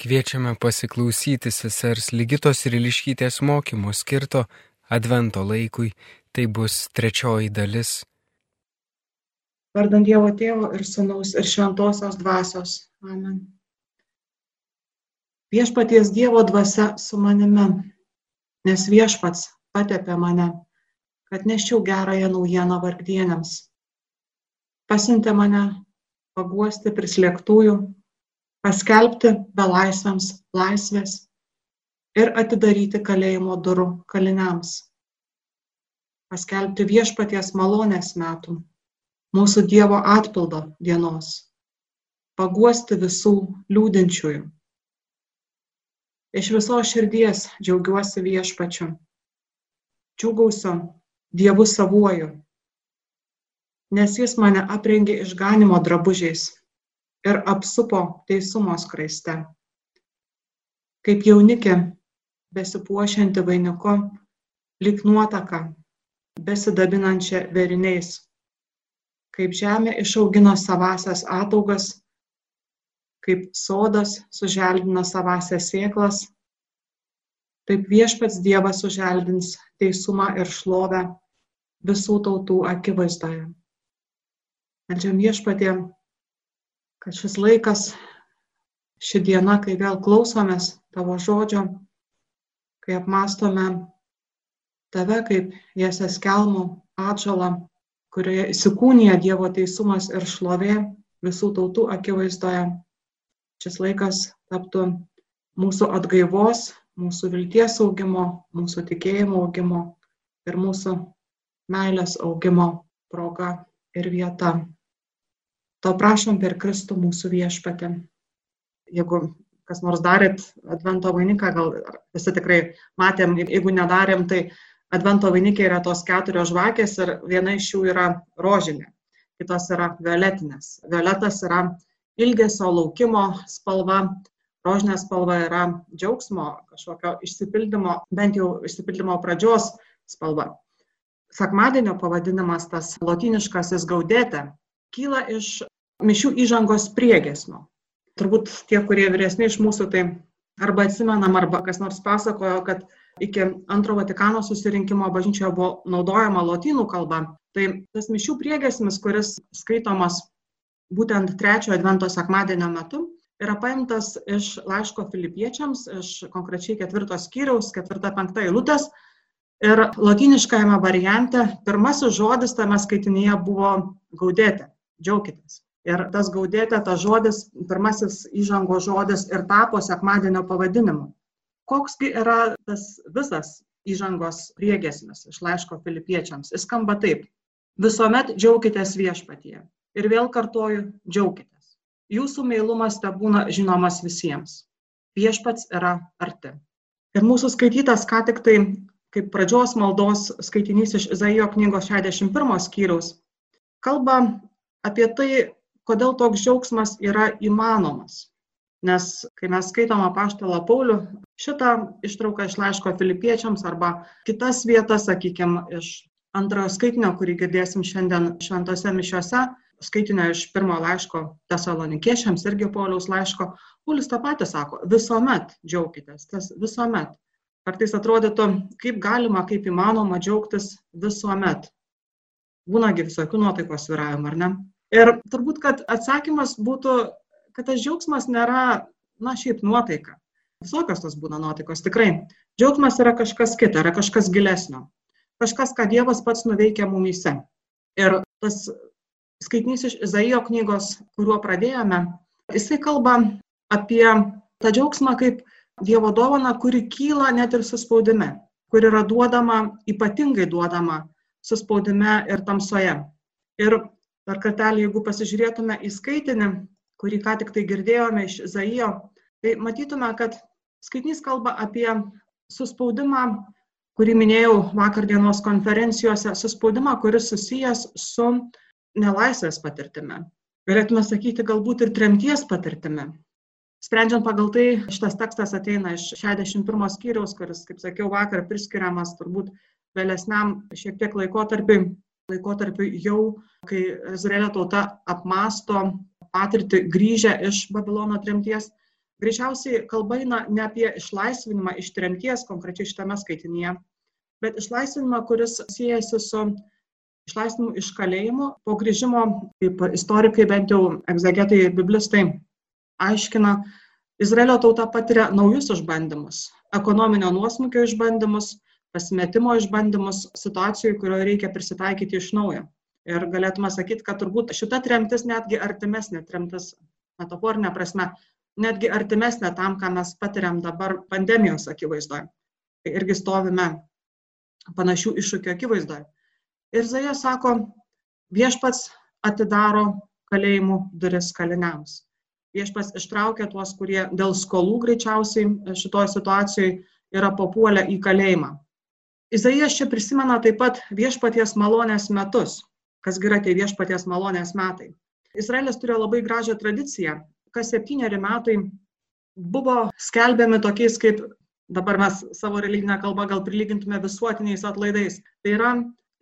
Kviečiame pasiklausyti sesers Ligitos Riliškytės mokymo skirto Advento laikui. Tai bus trečioji dalis. Vardant Dievo Tėvo ir Sūnaus ir Šventosios Dvasios. Amen. Viešpaties Dievo dvasia su manimi, nes viešpats patepė mane, kad neščiau gerąją naujieną vargdienėms. Pasintė mane paguosti prislėgtųjų paskelbti belaisviams laisvės ir atidaryti kalėjimo durų kaliniams, paskelbti viešpaties malonės metų, mūsų Dievo atpildo dienos, paguosti visų liūdinčiųjų. Iš viso širdies džiaugiuosi viešpačiu, džiugausiu Dievu savuoju, nes jis mane aprengė išganimo drabužiais ir apsupo teisumo skraiste. Kaip jaunikė, besipuošianti vainiku, lik nuotaka, besidabinančia veriniais. Kaip žemė išaugino savasias ataugas, kaip sodas suželdina savasias sėklas, taip viešpats Dievas suželdins teisumą ir šlovę visų tautų akivaizdoje. Meldžiam viešpatė, kad šis laikas, ši diena, kai vėl klausomės tavo žodžio, kai apmastome tave kaip Jėzės kelmų atžalą, kurioje įsikūnija Dievo teisumas ir šlovė visų tautų akivaizdoje. Šis laikas taptų mūsų atgaivos, mūsų vilties augimo, mūsų tikėjimo augimo ir mūsų meilės augimo proga ir vieta. To prašom per Kristų mūsų viešpatę. Jeigu kas nors darėt Advento vainiką, gal visi tikrai matėm, jeigu nedarėm, tai Advento vainikė yra tos keturios žvakės ir viena iš jų yra rožinė, kitos yra violetinės. Violetas yra ilgesio laukimo spalva, rožinė spalva yra džiaugsmo, kažkokio išsipildymo, bent jau išsipildymo pradžios spalva. Sakmadienio pavadinimas tas lotiniškasis gaudėte kyla iš mišių įžangos priegesmio. Turbūt tie, kurie vyresni iš mūsų, tai arba atsimenam, arba kas nors pasakojo, kad iki antro Vatikano susirinkimo bažnyčioje buvo naudojama lotynų kalba. Tai tas mišių priegesmis, kuris skaitomas būtent trečiojo advento sekmadienio metu, yra paimtas iš laiško filipiečiams, iš konkrečiai ketvirtos skyriaus, ketvirta penkta eilutės. Ir lotyniškajame variante pirmasis žodis tame skaitinyje buvo gaudėti džiaukitės. Ir tas gaudėte, tas žodis, pirmasis įžango žodis ir tapo sekmadienio pavadinimu. Koksgi yra tas visas įžangos priegesmis iš laiško filipiečiams? Jis skamba taip. Visuomet džiaukitės viešpatyje. Ir vėl kartoju, džiaukitės. Jūsų meilumas te būna žinomas visiems. Viešpats yra arti. Ir mūsų skaitytas ką tik tai kaip pradžios maldos skaitinys iš Izaijo knygos 61 skyriaus kalba apie tai, kodėl toks džiaugsmas yra įmanomas. Nes kai mes skaitom apaštalą Paulių, šitą ištrauką iš laiško filipiečiams arba kitas vietas, sakykime, iš antrojo skaitinio, kurį girdėsim šiandien šventose mišiuose, skaitinio iš pirmo laiško tesalonikiečiams, irgi Pauliaus laiško, Paulius tą patį sako, visuomet džiaukitės, tas visuomet. Kartais atrodytų, kaip galima, kaip įmanoma džiaugtis visuomet. Būnagi visokių nuotaikos viravimų, ar ne? Ir turbūt, kad atsakymas būtų, kad tas džiaugsmas nėra, na, šiaip nuotaika. Visokios tos būna nuotaikos, tikrai. Džiaugsmas yra kažkas kita, yra kažkas gilesnio. Kažkas, ką Dievas pats nuveikia mumyse. Ir tas skaitinys iš Izaijo knygos, kuriuo pradėjome, jisai kalba apie tą džiaugsmą kaip Dievo dovana, kuri kyla net ir suspaudime, kuri yra duodama, ypatingai duodama suspaudime ir tamsoje. Ir Dar kartelį, jeigu pasižiūrėtume į skaitinį, kurį ką tik tai girdėjome iš Zaijo, tai matytume, kad skaitinys kalba apie suspaudimą, kurį minėjau vakar dienos konferencijose, suspaudimą, kuris susijęs su nelaisvės patirtimi. Galėtume sakyti, galbūt ir tremties patirtimi. Sprendžiant pagal tai, šitas tekstas ateina iš 61 skyriaus, kuris, kaip sakiau, vakar priskiriamas turbūt vėlesniam šiek tiek laikotarpiui laikotarpiu jau, kai Izraelio tauta apmasto patirtį grįžę iš Babilono tremties, greičiausiai kalba eina ne apie išlaisvinimą iš tremties konkrečiai šitame skaitinyje, bet išlaisvinimą, kuris siejasi su išlaisvinimu iš kalėjimo po grįžimo, kaip istorikai bent jau egzegetai biblistai aiškina, Izraelio tauta patiria naujus išbandymus - ekonominio nuosmukio išbandymus, pasimetimo išbandymus situacijų, kurioje reikia prisitaikyti iš naujo. Ir galėtume sakyti, kad turbūt šita tremtis netgi artimesnė tremtis, metaforinė prasme, netgi artimesnė tam, ką mes patiriam dabar pandemijos akivaizdoje. Tai irgi stovime panašių iššūkių akivaizdoje. Ir Zaja sako, viešpats atidaro kalėjimų duris kaliniams. Viešpats ištraukia tuos, kurie dėl skolų greičiausiai šitoje situacijoje yra papuolę į kalėjimą. Izaijas čia prisimena taip pat viešpaties malonės metus. Kas yra tie viešpaties malonės metai? Izraelis turėjo labai gražią tradiciją. Kas septyneri metai buvo skelbiami tokiais, kaip dabar mes savo religinę kalbą gal prilygintume visuotiniais atlaidais. Tai yra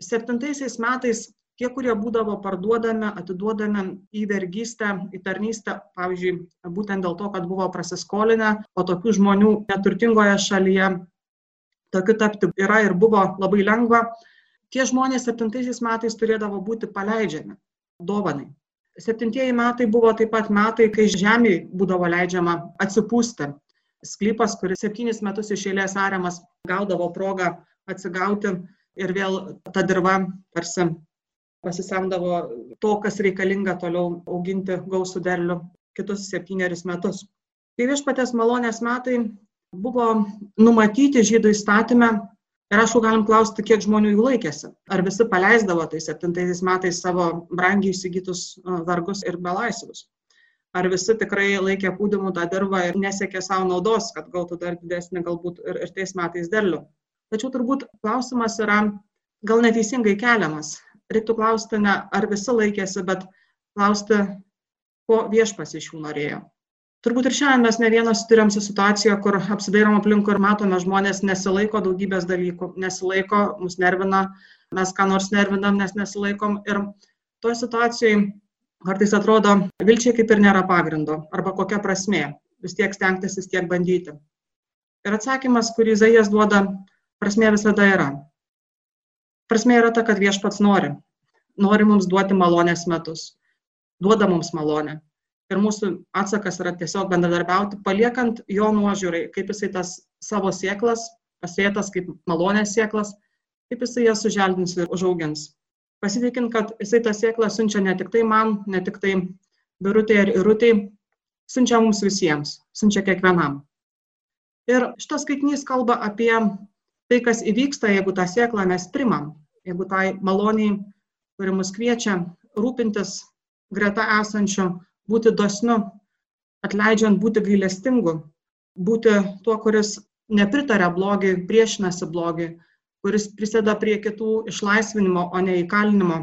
septintaisiais metais tie, kurie būdavo parduodami, atiduodami į vergystę, į tarnystę, pavyzdžiui, būtent dėl to, kad buvo prasiskolinę, o tokių žmonių neturtingoje šalyje tokiu tapti yra ir buvo labai lengva, tie žmonės septintaisiais metais turėdavo būti paleidžiami dovanai. Septintieji metai buvo taip pat metai, kai žemė būdavo leidžiama atsipūsti. Sklypas, kuris septynis metus iš eilės ariamas, gaudavo progą atsigauti ir vėl ta dirba tarsi pasisemdavo to, kas reikalinga toliau auginti gausų derlių kitus septynerius metus. Tai viešpatės malonės metai buvo numatyti žydų įstatymę ir aišku galim klausti, kiek žmonių jų laikėsi. Ar visi paleisdavo tais septintaisiais metais savo brangiai įsigytus vargus ir belaisvius. Ar visi tikrai laikė pūdimų tą dirbą ir nesiekė savo naudos, kad gautų dar didesnį galbūt ir, ir tais metais derlių. Tačiau turbūt klausimas yra gal neteisingai keliamas. Reiktų klausti ne ar visi laikėsi, bet klausti, ko viešpas iš jų norėjo. Turbūt ir šiandien mes ne vienas turėjom su situacija, kur apsidairom aplinkui ir matome, žmonės nesilaiko daugybės dalykų, nesilaiko, mus nervina, mes ką nors nervinam, nes nesilaikom. Ir toje situacijoje kartais atrodo, vilčiai kaip ir nėra pagrindo, arba kokia prasmė, vis tiek stengtis, vis tiek bandyti. Ir atsakymas, kurį Zaijas duoda, prasmė visada yra. Prasmė yra ta, kad viešpats nori. Nori mums duoti malonės metus. Duoda mums malonę ir mūsų atsakas yra tiesiog bendradarbiauti, paliekant jo nuožiūrai, kaip jisai tas savo sieklas, pasėtas kaip malonės sieklas, kaip jisai jas suželdins ir užaugins. Pasitikint, kad jisai tą sieklą siunčia ne tik tai man, ne tik tai birutai ar irutai, siunčia mums visiems, siunčia kiekvienam. Ir šitas skaitinys kalba apie tai, kas įvyksta, jeigu tą sieklą mes primam, jeigu tai maloniai, kuri mus kviečia rūpintis greta esančių būti dosniu, atleidžiant būti gailestingu, būti tuo, kuris nepritarė blogiui, priešinasi blogiui, kuris prisėda prie kitų išlaisvinimo, o ne įkalinimo.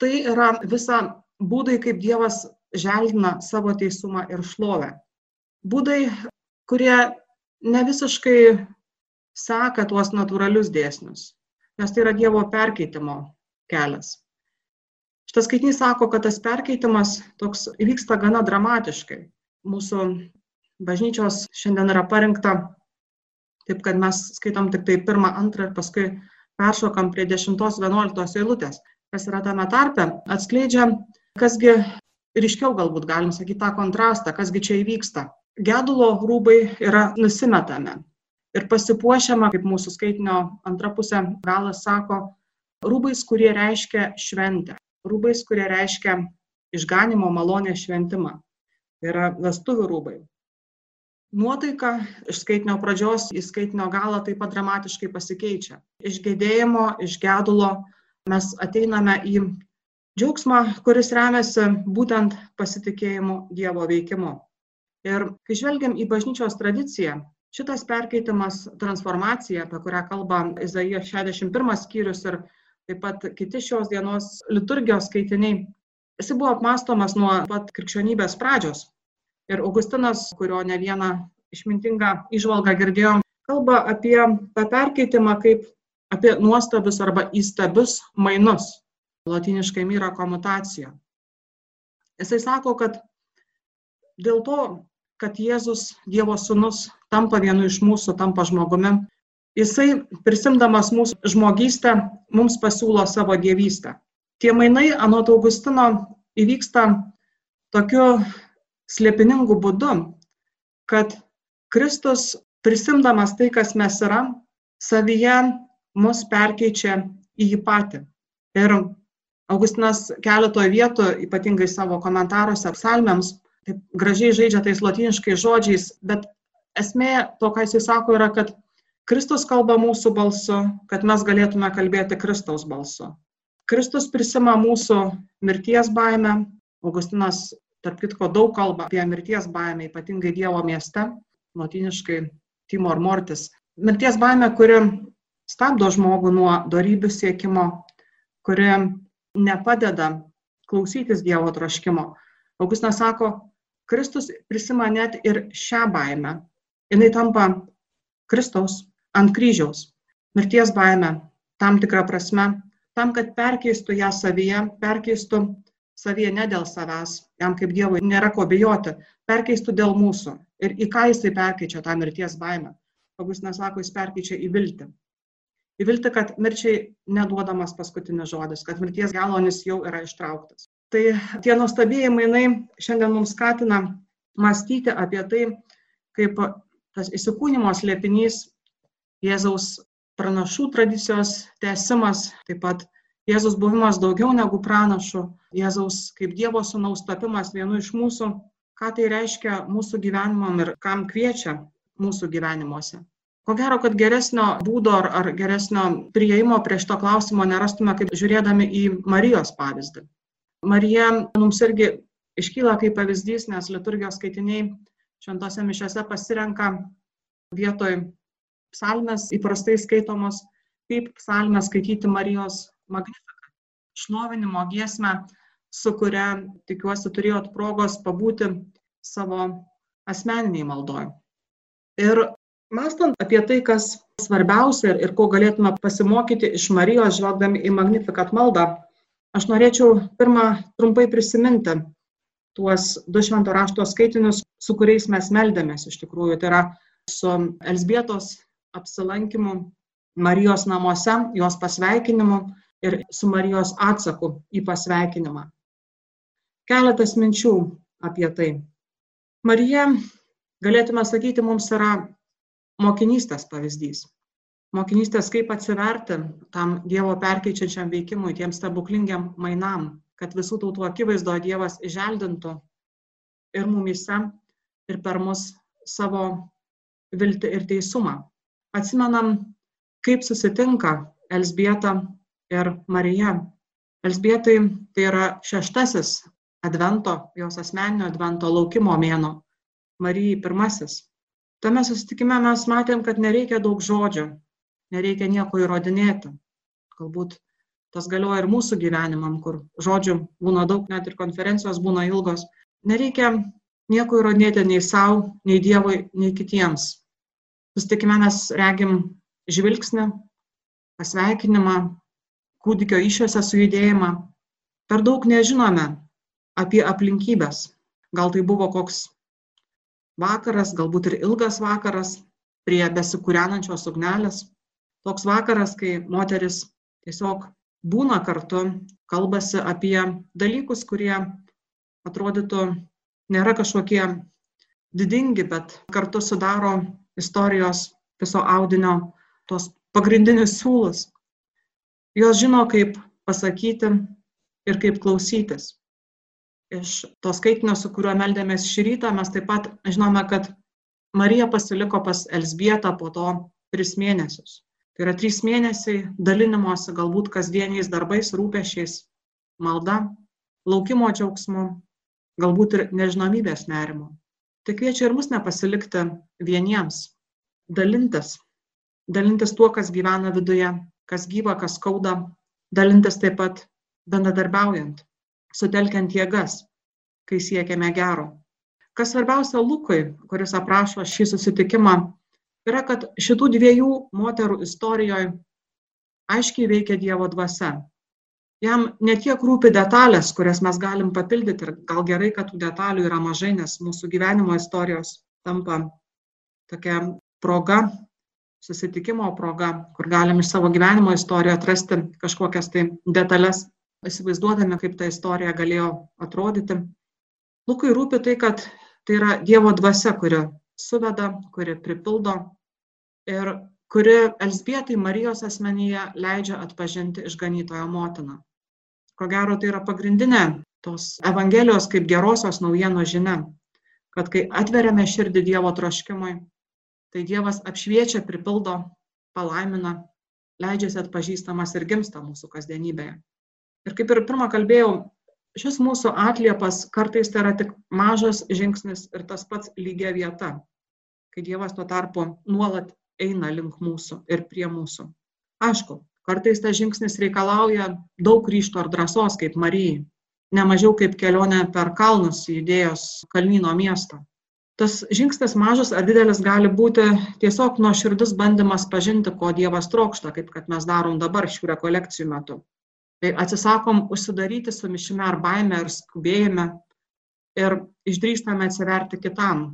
Tai yra visa būdai, kaip Dievas želdina savo teisumą ir šlovę. Būdai, kurie ne visiškai seka tuos natūralius dėsnius, nes tai yra Dievo perkeitimo kelias. Šitas skaitinys sako, kad tas perkeitimas toks įvyksta gana dramatiškai. Mūsų bažnyčios šiandien yra parinkta taip, kad mes skaitom tik tai pirmą, antrą ir paskui peršokam prie 10-11 eilutės. Kas yra tame tarpe, atskleidžia, kasgi ryškiau galbūt galim sakyti tą kontrastą, kasgi čia įvyksta. Gedulo rūbai yra nusimetami ir pasipuošiama, kaip mūsų skaitinio antra pusė galas sako, rūbais, kurie reiškia šventę rūbais, kurie reiškia išganimo malonės šventimą. Tai yra vestuvių rūbai. Nuotaika iš skaitinio pradžios į skaitinio galą taip pat dramatiškai pasikeičia. Iš gedėjimo, iš gedulo mes ateiname į džiaugsmą, kuris remiasi būtent pasitikėjimu Dievo veikimu. Ir kai žvelgiam į bažnyčios tradiciją, šitas perkeitimas, transformacija, apie kurią kalba Izaijas 61 skyrius ir taip pat kiti šios dienos liturgijos skaitiniai. Jis buvo apmastomas nuo pat krikščionybės pradžios. Ir Augustinas, kurio ne vieną išmintingą išvalgą girdėjom, kalba apie tą perkeitimą kaip apie nuostabius arba įstabius mainus. Latiniškai myra komutacija. Jisai sako, kad dėl to kad Jėzus, Dievo sūnus, tampa vienu iš mūsų, tampa žmogumi. Jisai, prisimdamas mūsų žmogystę, mums pasiūlo savo dievystę. Tie mainai, anot Augustino, įvyksta tokiu slėpiningu būdu, kad Kristus, prisimdamas tai, kas mes yra, savyje mus perkeičia į jį patį. Ir Augustinas keletoje vietų, ypatingai savo komentaruose psalmėms, taip gražiai žaidžia tais latiniškais žodžiais, bet esmė to, ką jisai sako, yra, kad Kristus kalba mūsų balsu, kad mes galėtume kalbėti Kristaus balsu. Kristus prisima mūsų mirties baimę. Augustinas, tarp kitko, daug kalba apie mirties baimę, ypatingai Dievo mieste, latiniškai Timor Mortis. Mirties baimė, kuri stabdo žmogų nuo darybių siekimo, kuri nepadeda klausytis Dievo troškimo. Augustinas sako, Kristus prisima net ir šią baimę. Jis tampa Kristaus ant kryžiaus. Mirties baimę tam tikrą prasme, tam, kad perkeistų ją savyje, perkeistų savyje ne dėl savęs, jam kaip Dievui nėra ko bijoti, perkeistų dėl mūsų. Ir į ką jisai perkeičia tą mirties baimę? Augustinas sako, jis perkeičia į viltį į viltį, kad mirčiai neduodamas paskutinis žodis, kad mirties galonis jau yra ištrauktas. Tai tie nuostabėjai mainai šiandien mums skatina mąstyti apie tai, kaip tas įsikūnymo slėpinys Jėzaus pranašų tradicijos tęsimas, taip pat Jėzaus buvimas daugiau negu pranašų, Jėzaus kaip Dievo sunaus tapimas vienu iš mūsų, ką tai reiškia mūsų gyvenimam ir kam kviečia mūsų gyvenimuose. Ko gero, kad geresnio būdo ar, ar geresnio prieimo prie šito klausimo nerastume, kaip žiūrėdami į Marijos pavyzdį. Marija mums irgi iškyla kaip pavyzdys, nes liturgijos skaitiniai šventose mišiose pasirenka vietoj psalmės įprastai skaitomos, kaip psalmę skaityti Marijos magnifiką. Šlovinimo giesmę, su kuria, tikiuosi, turėjot progos pabūti savo asmeniniai maldoj. Ir Mastant apie tai, kas svarbiausia ir, ir ko galėtume pasimokyti iš Marijos, žvelgdami į Magnifikat maldą, aš norėčiau pirmą trumpai prisiminti tuos du švento rašto skaitinius, su kuriais mes meldėmės iš tikrųjų. Tai yra su Elsbietos apsilankimu Marijos namuose, jos pasveikinimu ir su Marijos atsaku į pasveikinimą. Keletas minčių apie tai. Marija, galėtume sakyti, mums yra mokinystės pavyzdys. Mokinystės kaip atsiverti tam Dievo perkeičiančiam veikimui, tiem stebuklingiam mainam, kad visų tautų akivaizdoje Dievas išeldintų ir mumise, ir per mus savo viltį ir teisumą. Atsimenam, kaip susitinka Elsbieta ir Marija. Elsbietai tai yra šeštasis advento, jos asmeninio advento laukimo mėno, Marijai pirmasis. Tame susitikime mes matėm, kad nereikia daug žodžių, nereikia nieko įrodinėti. Galbūt tas galioja ir mūsų gyvenimam, kur žodžių būna daug, net ir konferencijos būna ilgos. Nereikia nieko įrodinėti nei savo, nei Dievui, nei kitiems. Susitikime mes regim žvilgsnį, pasveikinimą, kūdikio išėse sujudėjimą. Per daug nežinome apie aplinkybės. Gal tai buvo koks vakaras, galbūt ir ilgas vakaras prie besikūrenančios ugnelės. Toks vakaras, kai moteris tiesiog būna kartu, kalbasi apie dalykus, kurie atrodytų nėra kažkokie didingi, bet kartu sudaro istorijos viso audinio tos pagrindinius siūlus. Jos žino, kaip pasakyti ir kaip klausytis iš to skaitinio, su kuriuo meldėmės šį rytą, mes taip pat žinome, kad Marija pasiliko pas Elsbietą po to tris mėnesius. Tai yra trys mėnesiai dalinimuose galbūt kasdieniais darbais, rūpešiais, malda, laukimo džiaugsmu, galbūt ir nežinomybės nerimu. Tai kviečia ir mus nepasilikti vieniems, dalintis, dalintis tuo, kas gyvena viduje, kas gyva, kas skauda, dalintis taip pat bendradarbiaujant sutelkiant jėgas, kai siekiame gero. Kas svarbiausia Lukui, kuris aprašo šį susitikimą, yra, kad šitų dviejų moterų istorijoje aiškiai veikia Dievo dvasia. Jam netiek rūpi detalės, kurias mes galim papildyti ir gal gerai, kad tų detalių yra mažai, nes mūsų gyvenimo istorijos tampa tokia proga, susitikimo proga, kur galim iš savo gyvenimo istoriją atrasti kažkokias tai detalės, įsivaizduodami, kaip ta istorija galėjo atrodyti. Lukui rūpi tai, kad tai yra Dievo dvasia, kuri suveda, kuri pripildo ir kuri Elsbietai Marijos asmenyje leidžia atpažinti išganytojo motiną. Ko gero, tai yra pagrindinė tos Evangelijos kaip gerosios naujienos žinia, kad kai atveriame širdį Dievo troškimui, tai Dievas apšviečia, pripildo, palaimina, leidžiasi atpažįstamas ir gimsta mūsų kasdienybėje. Ir kaip ir pirmą kalbėjau, šis mūsų atliepas kartais tai yra tik mažas žingsnis ir tas pats lygia vieta, kai Dievas tuo tarpu nuolat eina link mūsų ir prie mūsų. Aišku, kartais tas žingsnis reikalauja daug ryšto ar drąsos, kaip Marijai, nemažiau kaip kelionė per kalnus į idėjos kalnyno miestą. Tas žingsnis mažas ar didelis gali būti tiesiog nuoširdus bandymas pažinti, ko Dievas trokšta, kaip kad mes darom dabar šių rekolekcijų metu. Tai atsisakom užsidaryti su mišime ar baime ar skubėjime ir išdrįstame atsiverti kitam,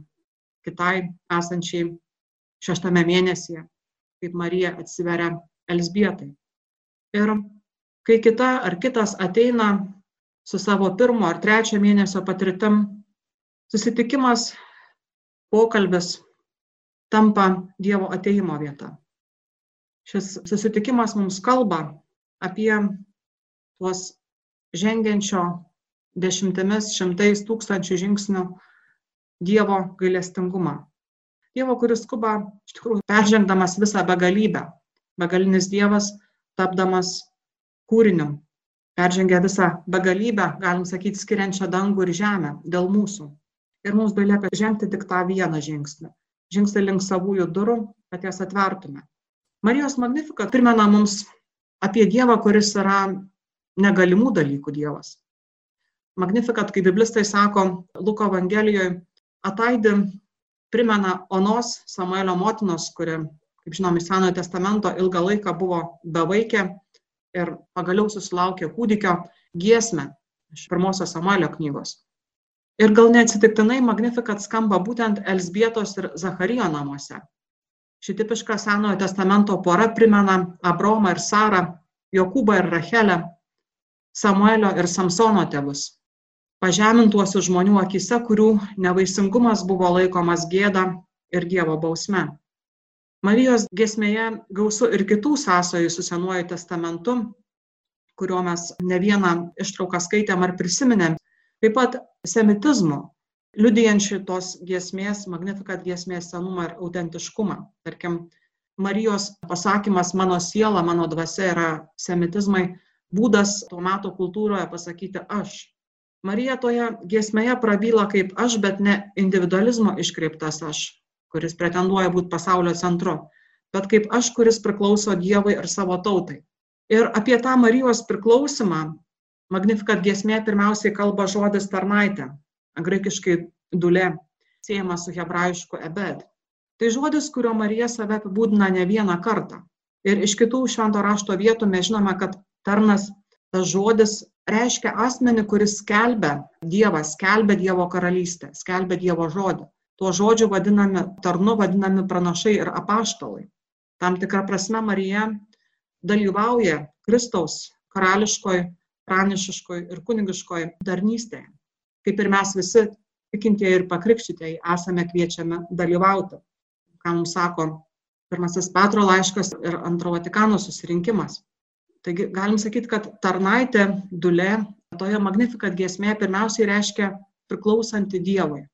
kitai esančiai šeštame mėnesyje, kaip Marija atsiveria Elsbietai. Ir kai kita ar kitas ateina su savo pirmo ar trečio mėnesio patirtim, susitikimas, pokalbis tampa Dievo ateimo vieta. Šis susitikimas mums kalba apie tuos žengiančio dešimtimis, šimtais tūkstančių žingsnių Dievo gailestingumą. Dievo, kuris skuba iš tikrųjų peržengdamas visą begalybę. Begalinis Dievas tapdamas kūriniu. Peržengia visą begalybę, galim sakyti, skiriančią dangų ir žemę dėl mūsų. Ir mums belieka žengti tik tą vieną žingsnį. Žingsnį link savųjų durų, kad jas atvertume. Marijos Magnifika primena mums apie Dievą, kuris yra negalimų dalykų Dievas. Magnifikat, kaip biblistai sako, Luko Evangelijoje ataidi primena Onos Samuelio motinos, kuri, kaip žinom, iš Senojo testamento ilgą laiką buvo bevaikė ir pagaliau susilaukė kūdikio giesmę iš pirmosios Samuelio knygos. Ir gal neatsitiktinai Magnifikat skamba būtent Elsbietos ir Zacharijo namuose. Ši tipiška Senojo testamento pora primena Abromą ir Sarą, Jokūbą ir Rachelę, Samuelio ir Samsono tėvus. Pažemintuosius žmonių akise, kurių nevaisingumas buvo laikomas gėda ir Dievo bausme. Marijos gesmėje gausu ir kitų sąsojų su Senuoju testamentu, kurio mes ne vieną ištrauką skaitėm ar prisiminėm, taip pat semitizmu, liudijančių tos giesmės, magnifikat giesmės senumą ir autentiškumą. Tarkim, Marijos pasakymas mano siela, mano dvasia yra semitizmai, būdas to meto kultūroje pasakyti aš. Marija toje giesmėje prabyla kaip aš, bet ne individualizmo iškreiptas aš, kuris pretenduoja būti pasaulio centru, bet kaip aš, kuris priklauso Dievui ir savo tautai. Ir apie tą Marijos priklausimą Magnifikat giesmė pirmiausiai kalba žodis tarnaitė, graikiškai dulė, siejama su hebrajišku ebed. Tai žodis, kurio Marija save apibūdina ne vieną kartą. Ir iš kitų švento rašto vietų mes žinome, kad tarnas, tas žodis reiškia asmenį, kuris skelbia Dievą, skelbia Dievo karalystę, skelbia Dievo žodį. Tuo žodžiu vadinami, tarnu vadinami pranašai ir apaštalai. Tam tikrą prasme Marija dalyvauja Kristaus karališkoj, pranišiškoj ir kunigiškoj tarnystėje. Kaip ir mes visi tikintieji ir pakrikštytieji esame kviečiami dalyvauti. Ką mums sako pirmasis Petro laiškas ir antro Vatikano susirinkimas. Taigi galim sakyti, kad tarnaitė dulė toje magnifikat giesmėje pirmiausiai reiškia priklausanti Dievui,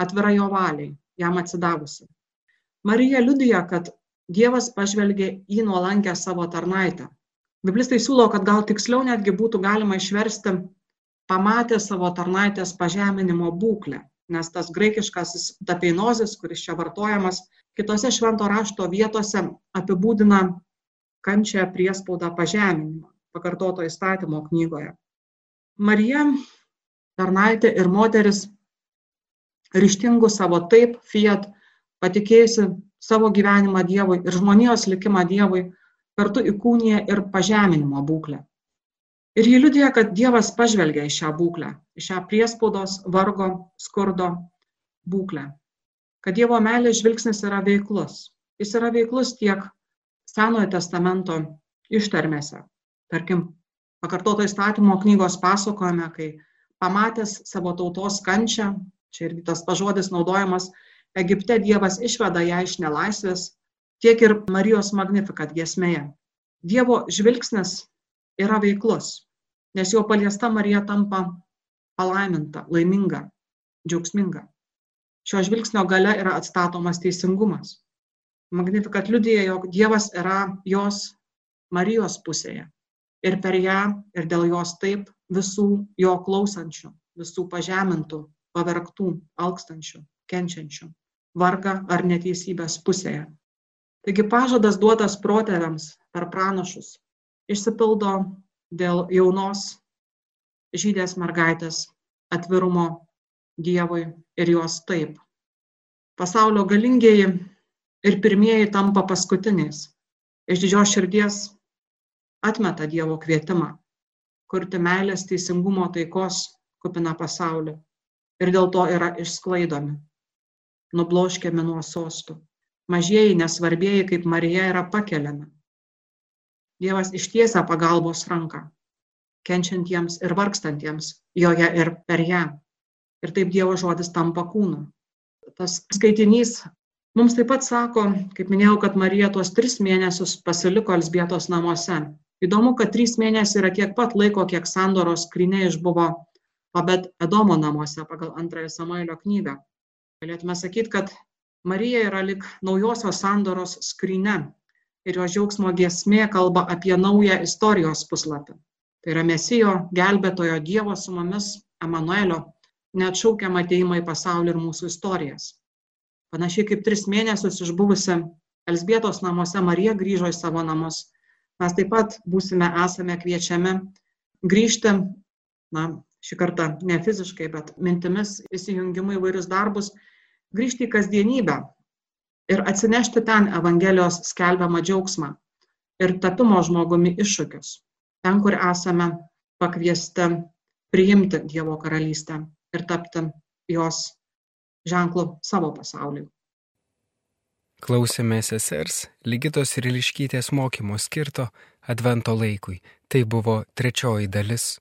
atvira jo valiai, jam atsidavusi. Marija liudija, kad Dievas pažvelgė į nuolankę savo tarnaitę. Biblistai siūlo, kad gal tiksliau netgi būtų galima išversti pamatė savo tarnaitės pažeminimo būklę, nes tas graikiškasis tapeinozis, kuris čia vartojamas, kitose švento rašto vietose apibūdina kančią, priespaudą, pažeminimą, pakartoto įstatymo knygoje. Marija, tarnaitė ir moteris, ryštingų savo taip, fiat, patikėjusi savo gyvenimą Dievui ir žmonijos likimą Dievui, kartu įkūnija ir pažeminimo būklę. Ir jį liudija, kad Dievas pažvelgia į šią būklę, į šią priespaudos, vargo, skurdo būklę. Kad Dievo meilės žvilgsnis yra veiklus. Jis yra veiklus tiek Senojo testamento ištarmėse. Tarkim, pakartoto įstatymo knygos pasakojame, kai pamatęs savo tautos kančią, čia irgi tas pažodis naudojamas, Egipte Dievas išveda ją iš nelaisvės, tiek ir Marijos Magnifikat giesmėje. Dievo žvilgsnis yra veiklus, nes jo paliesta Marija tampa palaiminta, laiminga, džiaugsminga. Šio žvilgsnio gale yra atstatomas teisingumas. Magnifikat liudija, jog Dievas yra jos Marijos pusėje. Ir per ją, ir dėl jos taip visų jo klausančių, visų pažemintų, pavergtų, alkstančių, kenčiančių, varga ar neteisybės pusėje. Taigi pažadas duotas protėviams per pranašus išsipildo dėl jaunos žydės mergaitės atvirumo Dievui ir jos taip. Pasaulio galingieji ir pirmieji tampa paskutiniais. Iš didžios širdies atmeta Dievo kvietimą kurti meilės, teisingumo, taikos kupina pasaulį ir dėl to yra išsklaidomi, nubloškiami nuo sostų. Mažieji nesvarbieji kaip Marija yra pakeliami Dievas ištiesia pagalbos ranką kenčiantiems ir vargstantiems joje ir per ją. Ir taip Dievo žodis tampa kūnu. Tas skaitinys mums taip pat sako, kaip minėjau, kad Marija tuos tris mėnesius pasiliko Elsbietos namuose. Įdomu, kad trys mėnesiai yra tiek pat laiko, kiek sandoros skrinė išbuvo Pabet Edomo namuose pagal antrąją Samuelio knygą. Galėtume sakyti, kad Marija yra lik naujosios sandoros skrinė, ir jo džiaugsmo giesmė kalba apie naują istorijos puslapį. Tai yra Mesijo, gelbėtojo Dievo su mumis, Emanuelio, neatšaukiamą ateimą į pasaulį ir mūsų istorijas. Panašiai kaip tris mėnesius išbuvusi Elsbietos namuose Marija grįžo į savo namus, mes taip pat būsime, esame kviečiami grįžti, na, šį kartą ne fiziškai, bet mintimis įsijungimu į vairius darbus, grįžti į kasdienybę, ir atsinešti ten Evangelijos skelbiamą džiaugsmą ir tapimo žmogumi iššūkius, ten, kur esame pakviesti priimti Dievo karalystę ir tapti jos ženklų savo pasauliui. Klausėme sesers Ligitos ir Iliškytės mokymo skirto Advento laikui. Tai buvo trečioji dalis.